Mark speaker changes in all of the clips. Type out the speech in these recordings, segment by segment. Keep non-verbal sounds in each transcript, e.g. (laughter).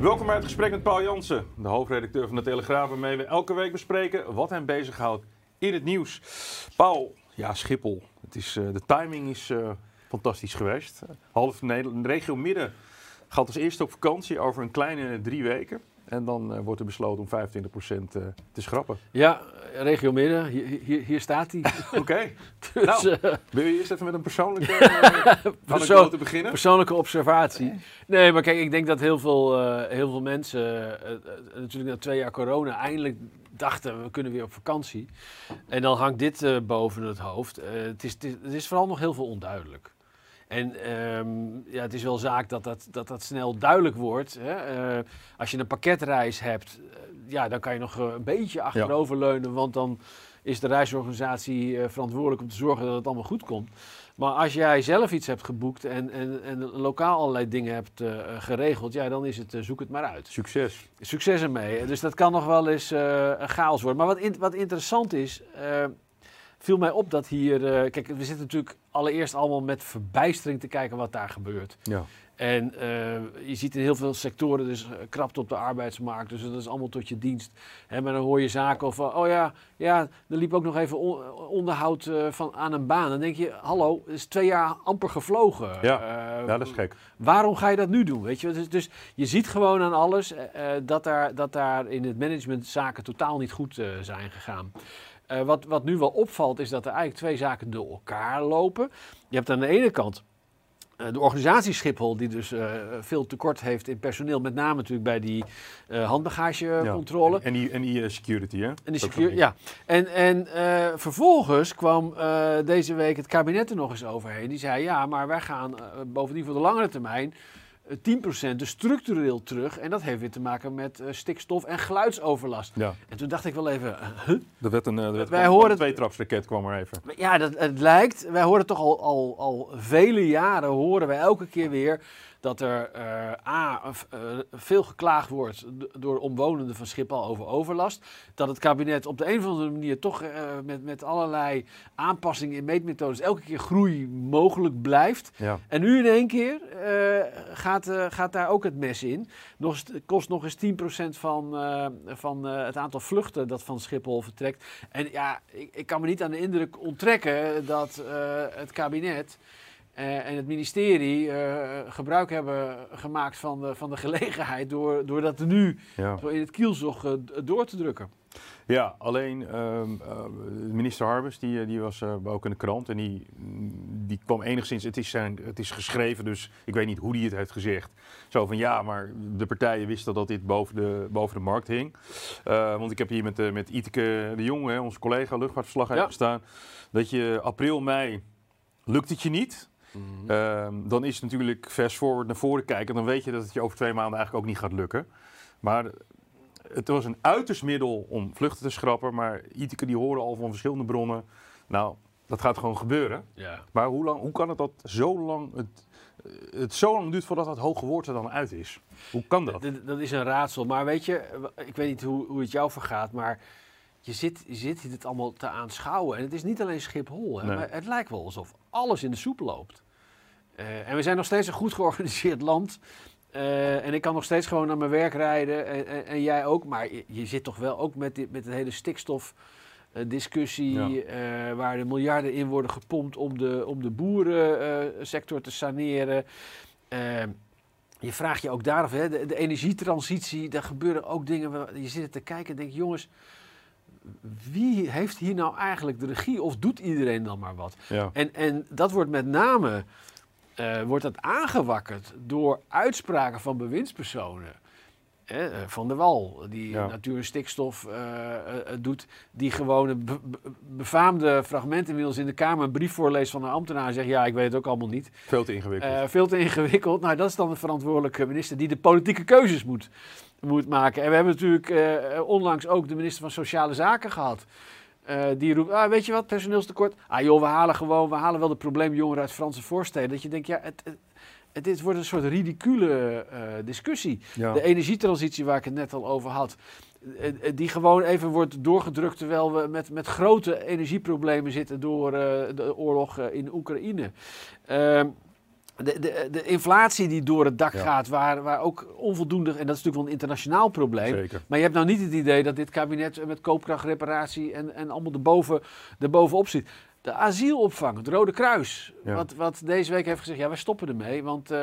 Speaker 1: Welkom bij het gesprek met Paul Jansen, de hoofdredacteur van de Telegraaf, waarmee we elke week bespreken wat hem bezighoudt in het nieuws. Paul, ja, Schiphol. Het is, uh, de timing is uh, fantastisch geweest. Half Nederland, de regio Midden gaat als eerste op vakantie over een kleine drie weken. En dan uh, wordt er besloten om 25% te schrappen.
Speaker 2: Ja, regio Midden, hier, hier, hier staat hij. (laughs)
Speaker 1: Oké. Okay. (laughs) dus, nou, wil je eerst even met een persoonlijke (laughs) Persoon, te beginnen?
Speaker 2: Persoonlijke observatie. Nee, maar kijk, ik denk dat heel veel, heel veel mensen, natuurlijk na twee jaar corona, eindelijk dachten we kunnen weer op vakantie. En dan hangt dit uh, boven het hoofd. Uh, het, is, het, is, vooral nog heel veel onduidelijk. En um, ja, het is wel zaak dat dat, dat, dat snel duidelijk wordt. Hè? Uh, als je een pakketreis hebt, ja, dan kan je nog een beetje achteroverleunen. Ja. Want dan is de reisorganisatie verantwoordelijk om te zorgen dat het allemaal goed komt. Maar als jij zelf iets hebt geboekt en, en, en lokaal allerlei dingen hebt uh, geregeld, ja, dan is het uh, zoek het maar uit.
Speaker 1: Succes.
Speaker 2: Succes ermee. Dus dat kan nog wel eens uh, een chaos worden. Maar wat, in, wat interessant is, viel mij op dat hier. kijk, we zitten natuurlijk allereerst allemaal met verbijstering te kijken wat daar gebeurt.
Speaker 1: Ja.
Speaker 2: En uh, je ziet in heel veel sectoren dus uh, krapte op de arbeidsmarkt. Dus dat is allemaal tot je dienst. Hè, maar dan hoor je zaken of, oh ja, ja, er liep ook nog even on onderhoud uh, van, aan een baan. Dan denk je, hallo, het is twee jaar amper gevlogen.
Speaker 1: Ja, ja dat is gek.
Speaker 2: Waarom ga je dat nu doen? Weet je? Dus, dus je ziet gewoon aan alles dat, daar, dat daar in het management zaken totaal niet goed zijn gegaan. Wat, wat nu wel opvalt is dat er eigenlijk twee zaken door elkaar lopen. Je hebt aan de ene kant eh, de organisatie Schiphol, die dus uh, veel tekort heeft in personeel, met name natuurlijk bij die uh, handbagagecontrole.
Speaker 1: Ja, en, die, en die security, hè?
Speaker 2: En die security, ja. En, en vervolgens kwam deze week het kabinet er nog eens overheen. Die zei, ja, maar wij gaan bovendien voor de langere termijn 10% dus structureel terug. En dat heeft weer te maken met uh, stikstof en geluidsoverlast.
Speaker 1: Ja.
Speaker 2: En toen dacht ik wel even... Huh?
Speaker 1: Er werd een, uh, werd wij horen een tweetrapsraket kwam er even.
Speaker 2: Ja, dat, het lijkt... Wij horen toch al, al, al vele jaren, horen wij elke keer weer dat er uh, A, uh, veel geklaagd wordt door omwonenden van Schiphol over overlast. Dat het kabinet op de een of andere manier toch uh, met, met allerlei aanpassingen in meetmethodes elke keer groei mogelijk blijft.
Speaker 1: Ja.
Speaker 2: En nu in één keer gaat, gaat daar ook het mes in. Nog, kost nog eens 10% van, van het aantal vluchten dat van Schiphol vertrekt. En ja, ik, ik kan me niet aan de indruk onttrekken dat het kabinet en het ministerie uh, gebruik hebben gemaakt van de, van de gelegenheid door, door dat nu
Speaker 1: ja.
Speaker 2: in het kielzog uh, door te drukken.
Speaker 1: Ja, alleen ehm, minister Harbers die, die was ook in de krant en die, die kwam enigszins, het is, zijn, het is geschreven, dus ik weet niet hoe hij het heeft gezegd. Zo van ja, maar de partijen wisten dat dit boven de, boven de markt hing. want ik heb hier met, met Iteke de Jong, hè, onze collega luchtvaartverslaggever, ja. staan, dat je april, mei lukt het je niet. Mm -hmm. um, dan is het natuurlijk fast forward naar voren kijken. Dan weet je dat het je over twee maanden eigenlijk ook niet gaat lukken. Maar het was een uiterst middel om vluchten te schrappen. Maar Iteke die horen al van verschillende bronnen. Nou, dat gaat gewoon gebeuren.
Speaker 2: Ja.
Speaker 1: Maar hoe, lang, hoe kan het dat zo lang... Het, het zo lang duurt voordat dat hoge woord er dan uit is. Hoe kan dat?
Speaker 2: Dat, dat is een raadsel. Maar weet je, ik weet niet hoe, hoe het jou vergaat, maar je zit, je zit het allemaal te aanschouwen. En het is niet alleen Schiphol, hè,
Speaker 1: Nee.
Speaker 2: maar het lijkt wel alsof alles in de soep loopt. Eh, en we zijn nog steeds een goed georganiseerd land. Eh, en ik kan nog steeds gewoon naar mijn werk rijden en, en, en jij ook. Maar je, je zit toch wel ook met, dit, met de hele stikstofdiscussie,
Speaker 1: Ja.
Speaker 2: eh, waar de miljarden in worden gepompt om de, om de boerensector te saneren. Eh, je vraagt je ook daar af, hè, de, de energietransitie, daar gebeuren ook dingen. waar- Je zit er te kijken en denkt, jongens, wie heeft hier nou eigenlijk de regie of doet iedereen dan maar wat?
Speaker 1: Ja.
Speaker 2: En, en dat wordt met name eh, wordt dat aangewakkerd door uitspraken van bewindspersonen. van der Wal, die
Speaker 1: Ja.
Speaker 2: natuur en stikstof eh, eh, eh, doet, die gewoon een be- be- befaamde fragment inmiddels in de Kamer een brief voorleest van een ambtenaar en zegt, ja, ik weet het ook allemaal niet.
Speaker 1: Veel te ingewikkeld.
Speaker 2: Eh, veel te ingewikkeld. Nou, dat is dan de verantwoordelijke minister die de politieke keuzes moet, moet maken. En we hebben natuurlijk eh, onlangs ook de minister van Sociale Zaken gehad. Eh, die roept, ah, weet je wat, personeelstekort. Ah joh, we halen gewoon, we halen wel de probleemjongeren uit Franse voorsteden. Dat je denkt, ja, het, het, het, dit wordt een soort ridicule eh, discussie.
Speaker 1: ja.
Speaker 2: De energietransitie waar ik het net al over had. eh, Die gewoon even wordt doorgedrukt terwijl we met, met grote energieproblemen zitten door de oorlog in Oekraïne. De, de, de inflatie die door het dak
Speaker 1: Ja.
Speaker 2: gaat, waar, waar ook onvoldoende, en dat is natuurlijk wel een internationaal probleem.
Speaker 1: Zeker.
Speaker 2: Maar je hebt nou niet het idee dat dit kabinet met koopkrachtreparatie en, en allemaal erboven, erbovenop zit. De asielopvang, het Rode Kruis,
Speaker 1: Ja.
Speaker 2: wat, wat deze week heeft gezegd, ja wij stoppen ermee, want eh,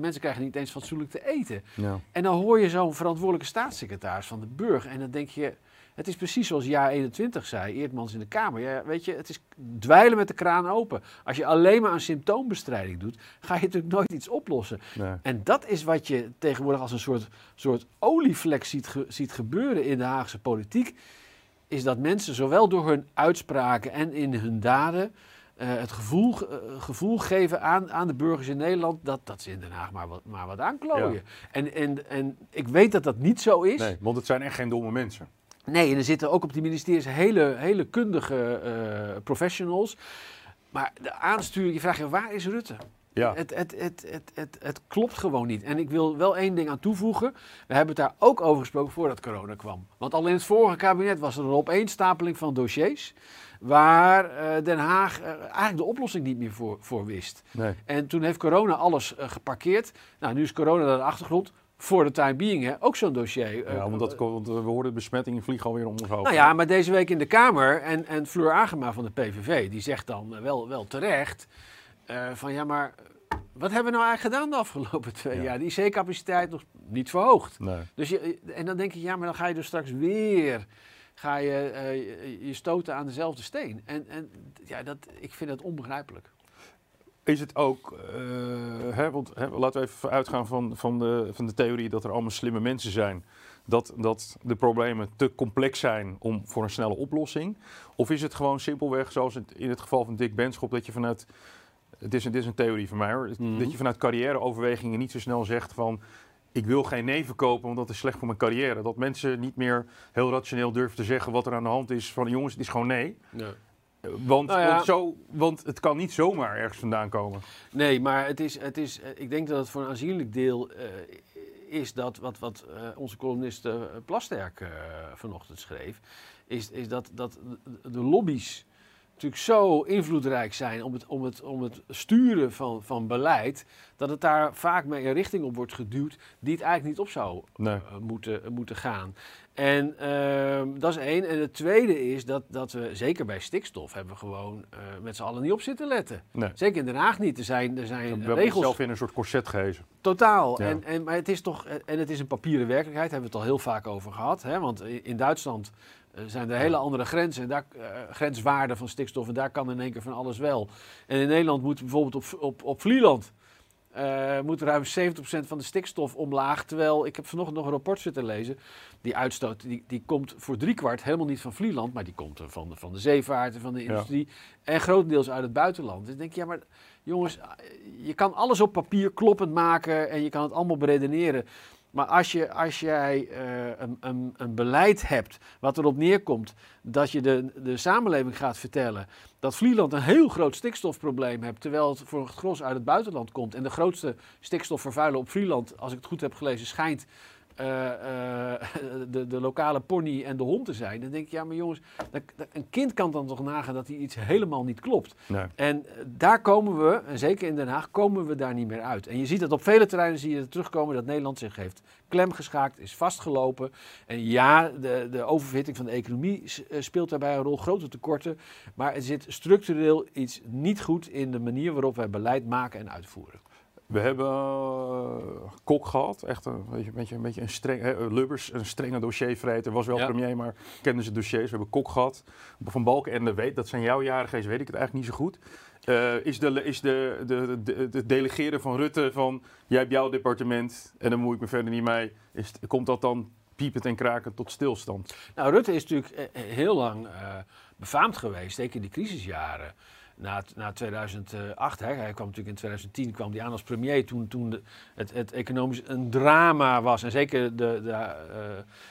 Speaker 2: mensen krijgen niet eens fatsoenlijk te eten.
Speaker 1: Ja.
Speaker 2: En dan hoor je zo'n verantwoordelijke staatssecretaris van de Burg. En dan denk je, het is precies zoals jaar 21 zei, Eertmans in de Kamer. Ja, weet je, het is dweilen met de kraan open. Als je alleen maar aan symptoombestrijding doet, ga je natuurlijk nooit iets oplossen.
Speaker 1: Nee.
Speaker 2: En dat is wat je tegenwoordig als een soort, soort olievlek ziet, ge- ziet gebeuren in de Haagse politiek. Is dat mensen zowel door hun uitspraken en in hun daden eh, het gevoel, eh, gevoel geven aan, aan de burgers in Nederland dat, dat ze in Den Haag maar wat, maar wat aanklooien.
Speaker 1: Ja.
Speaker 2: En, en, en ik weet dat dat niet zo is.
Speaker 1: nee, want het zijn echt geen domme mensen.
Speaker 2: Nee, en er zitten ook op die ministeries hele, hele kundige eh, professionals. Maar de aansturing, je vraagt je, waar is Rutte?
Speaker 1: Ja.
Speaker 2: Het, het, het, het, het, het klopt gewoon niet. En ik wil wel één ding aan toevoegen. We hebben het daar ook over gesproken voordat corona kwam. Want al in het vorige kabinet was er een opeenstapeling van dossiers. Waar eh, Den Haag eh, eigenlijk de oplossing niet meer voor, voor wist.
Speaker 1: Nee.
Speaker 2: En toen heeft corona alles geparkeerd. Nou, nu is corona naar de achtergrond. Voor de time being, hè, ook zo'n dossier. eh,
Speaker 1: Ja, want, dat, want we hoorden besmettingen vliegen alweer om ons hoofd.
Speaker 2: nou ja, maar deze week in de Kamer en, en Fleur Agema van de PVV, die zegt dan eh, wel, wel terecht eh, van ja, maar wat hebben we nou eigenlijk gedaan de afgelopen twee
Speaker 1: Ja.
Speaker 2: jaar? Die IC-capaciteit nog niet verhoogd.
Speaker 1: Nee.
Speaker 2: Dus je, en dan denk je, ja, maar dan ga je dus straks weer ga je, eh, je, stoten aan dezelfde steen. En, en ja, dat, ik vind het onbegrijpelijk.
Speaker 1: Is het ook, eh, hè, want hè, laten we even uitgaan van, van, de, van de theorie dat er allemaal slimme mensen zijn. Dat, dat de problemen te complex zijn om voor een snelle oplossing. Of is het gewoon simpelweg, zoals het in het geval van Dick Benschop, dat je vanuit, het is, een- dit is een theorie van mij hoor,
Speaker 2: Mhm.
Speaker 1: dat je vanuit carrièreoverwegingen niet zo snel zegt van, ik wil geen nee verkopen, want dat is slecht voor mijn carrière. Dat mensen niet meer heel rationeel durven te zeggen wat er aan de hand is van, jongens, het is gewoon nee. Eh, Want,
Speaker 2: Nou ja.
Speaker 1: want, zo, want het kan niet zomaar ergens vandaan komen.
Speaker 2: Nee, maar het is, het is, eh, ik denk dat het voor een aanzienlijk deel eh, is dat wat, wat eh, onze columnist Plasterk vanochtend schreef, is, is dat, dat de lobby's natuurlijk zo invloedrijk zijn om het, om het, om het sturen van, van beleid, dat het daar vaak mee een richting op wordt geduwd die het eigenlijk niet op zou
Speaker 1: Nee.
Speaker 2: moeten, moeten gaan. En ehm, dat is één. En het tweede is dat, dat we, zeker bij stikstof, hebben we gewoon eh, met z'n allen niet op zitten letten.
Speaker 1: Nee.
Speaker 2: Zeker in Den Haag niet. Er zijn, er
Speaker 1: We
Speaker 2: zijn
Speaker 1: hebben
Speaker 2: regels.
Speaker 1: onszelf in een soort corset gehezen.
Speaker 2: Totaal.
Speaker 1: Ja.
Speaker 2: En, en, maar het is toch, en het is een papieren werkelijkheid, hebben we het al heel vaak over gehad. Hè? Want in Duitsland eh, zijn er hele andere grenzen, daar, eh, grenswaarden van stikstof. En daar kan in één keer van alles wel. En in Nederland moet bijvoorbeeld op, op, op Vlieland. Eh, moet ruim 70% van de stikstof omlaag. Terwijl ik heb vanochtend nog een rapport zitten lezen. Die uitstoot die, die komt voor driekwart helemaal niet van Vlieland. Maar die komt van, de- van de zeevaart en van de
Speaker 1: Ja.
Speaker 2: industrie. En grotendeels uit het buitenland. Dus ik denk, ja, maar jongens, je kan alles op papier kloppend maken en je kan het allemaal beredeneren. Maar als, je, als jij eh, een, een, een beleid hebt wat erop neerkomt dat je de, de samenleving gaat vertellen dat Vlieland een heel groot stikstofprobleem heeft, terwijl het voor het gros uit het buitenland komt. En de grootste stikstofvervuiler op Vlieland, als ik het goed heb gelezen, schijnt eh, eh, (laughs) de, de lokale pony en de hond te zijn. Dan denk je, ja maar jongens, dat- dat- een kind kan dan toch nagaan dat hij iets helemaal niet klopt.
Speaker 1: Nee.
Speaker 2: En eh, daar komen we, en zeker in Den Haag, komen we daar niet meer uit. En je ziet dat op vele terreinen zie je terugkomen dat Nederland zich heeft klem geschaakt, is vastgelopen. En ja, de, de oververhitting van de economie speelt daarbij een rol, grote tekorten. Maar er zit structureel iets niet goed in de manier waarop wij beleid maken en uitvoeren.
Speaker 1: We hebben eh, Kok gehad, echt een beetje, een beetje, een, beetje een streng, hè, Lubbers, een strenge dossiervreter, was wel
Speaker 2: Ja.
Speaker 1: premier, maar kenden ze dossiers. We hebben Kok gehad, Van Balken en de Weet, dat zijn jouw jaren geweest, weet ik het eigenlijk niet zo goed. Uh, is de, is de, de, de, de, delegeren van Rutte van jij hebt jouw departement en dan moet ik me verder niet mee. Is, komt dat dan piepend en kraken tot stilstand?
Speaker 2: Nou, Rutte is natuurlijk heel lang uh, befaamd geweest, zeker in die crisisjaren na, na 2008, hè, hij kwam natuurlijk in 2010 kwam hij aan als premier toen, toen de, het, het economisch een drama was. En zeker de, de uh,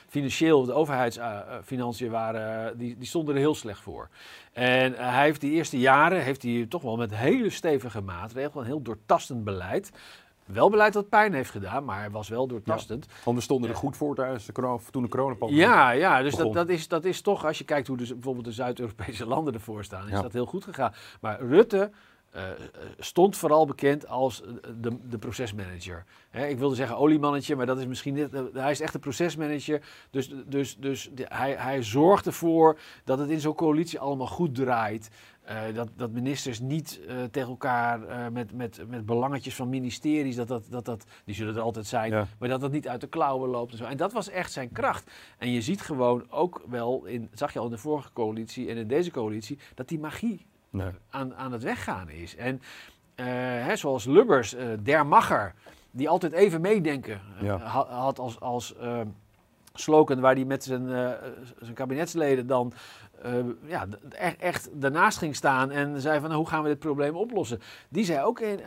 Speaker 2: financieel, de overheidsfinanciën waren, die, die stonden er heel slecht voor. En hij heeft die eerste jaren, heeft hij toch wel met hele stevige maatregelen, een heel doortastend beleid, wel beleid dat pijn heeft gedaan, maar hij was wel doortastend.
Speaker 1: Ja, want we stonden er goed voor tijdens de corona, toen de coronapandemie
Speaker 2: Ja, ja dus dat, dat, is, dat is toch, als je kijkt hoe dus bijvoorbeeld de Zuid-Europese landen ervoor staan, is dat heel goed gegaan. Maar Rutte uh, stond vooral bekend als de, de procesmanager. ik wilde zeggen oliemannetje, maar dat is misschien niet. hij is echt een procesmanager. Dus, dus, dus hij, hij zorgt ervoor dat het in zo'n coalitie allemaal goed draait. Uh, dat, dat ministers niet tegen elkaar met, met, met belangetjes van ministeries, dat dat, dat, dat, die zullen er altijd zijn, ja. maar dat dat niet uit de klauwen loopt. En, zo. en dat was echt zijn kracht. En je ziet gewoon ook wel, in, zag je al in de vorige coalitie en in deze coalitie, dat die magie nee. aan, aan het weggaan is. En hè, zoals Lubbers, der Macher, die altijd even meedenken ja. had als, als slogan waar hij met zijn, zijn kabinetsleden dan uh, ja, echt, echt daarnaast ging staan en zei van nou, hoe gaan we dit probleem oplossen. Die zei ook in,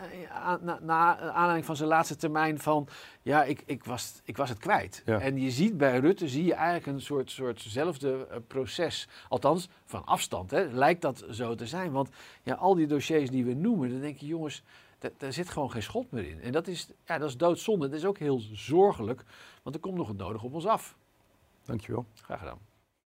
Speaker 2: na, na, aanleiding van zijn laatste termijn van ja, ik, ik, was, ik was het kwijt. En je ziet bij Rutte zie je eigenlijk een soort, soortzelfde uh, proces. Althans, van afstand hè, lijkt dat zo te zijn. Want ja, al die dossiers die we noemen, dan denk je jongens, daar zit gewoon geen schot meer in. En dat is, ja, dat is doodzonde. Dat is ook heel zorgelijk, want er komt nog het nodig op ons af.
Speaker 1: Dankjewel.
Speaker 2: Graag gedaan.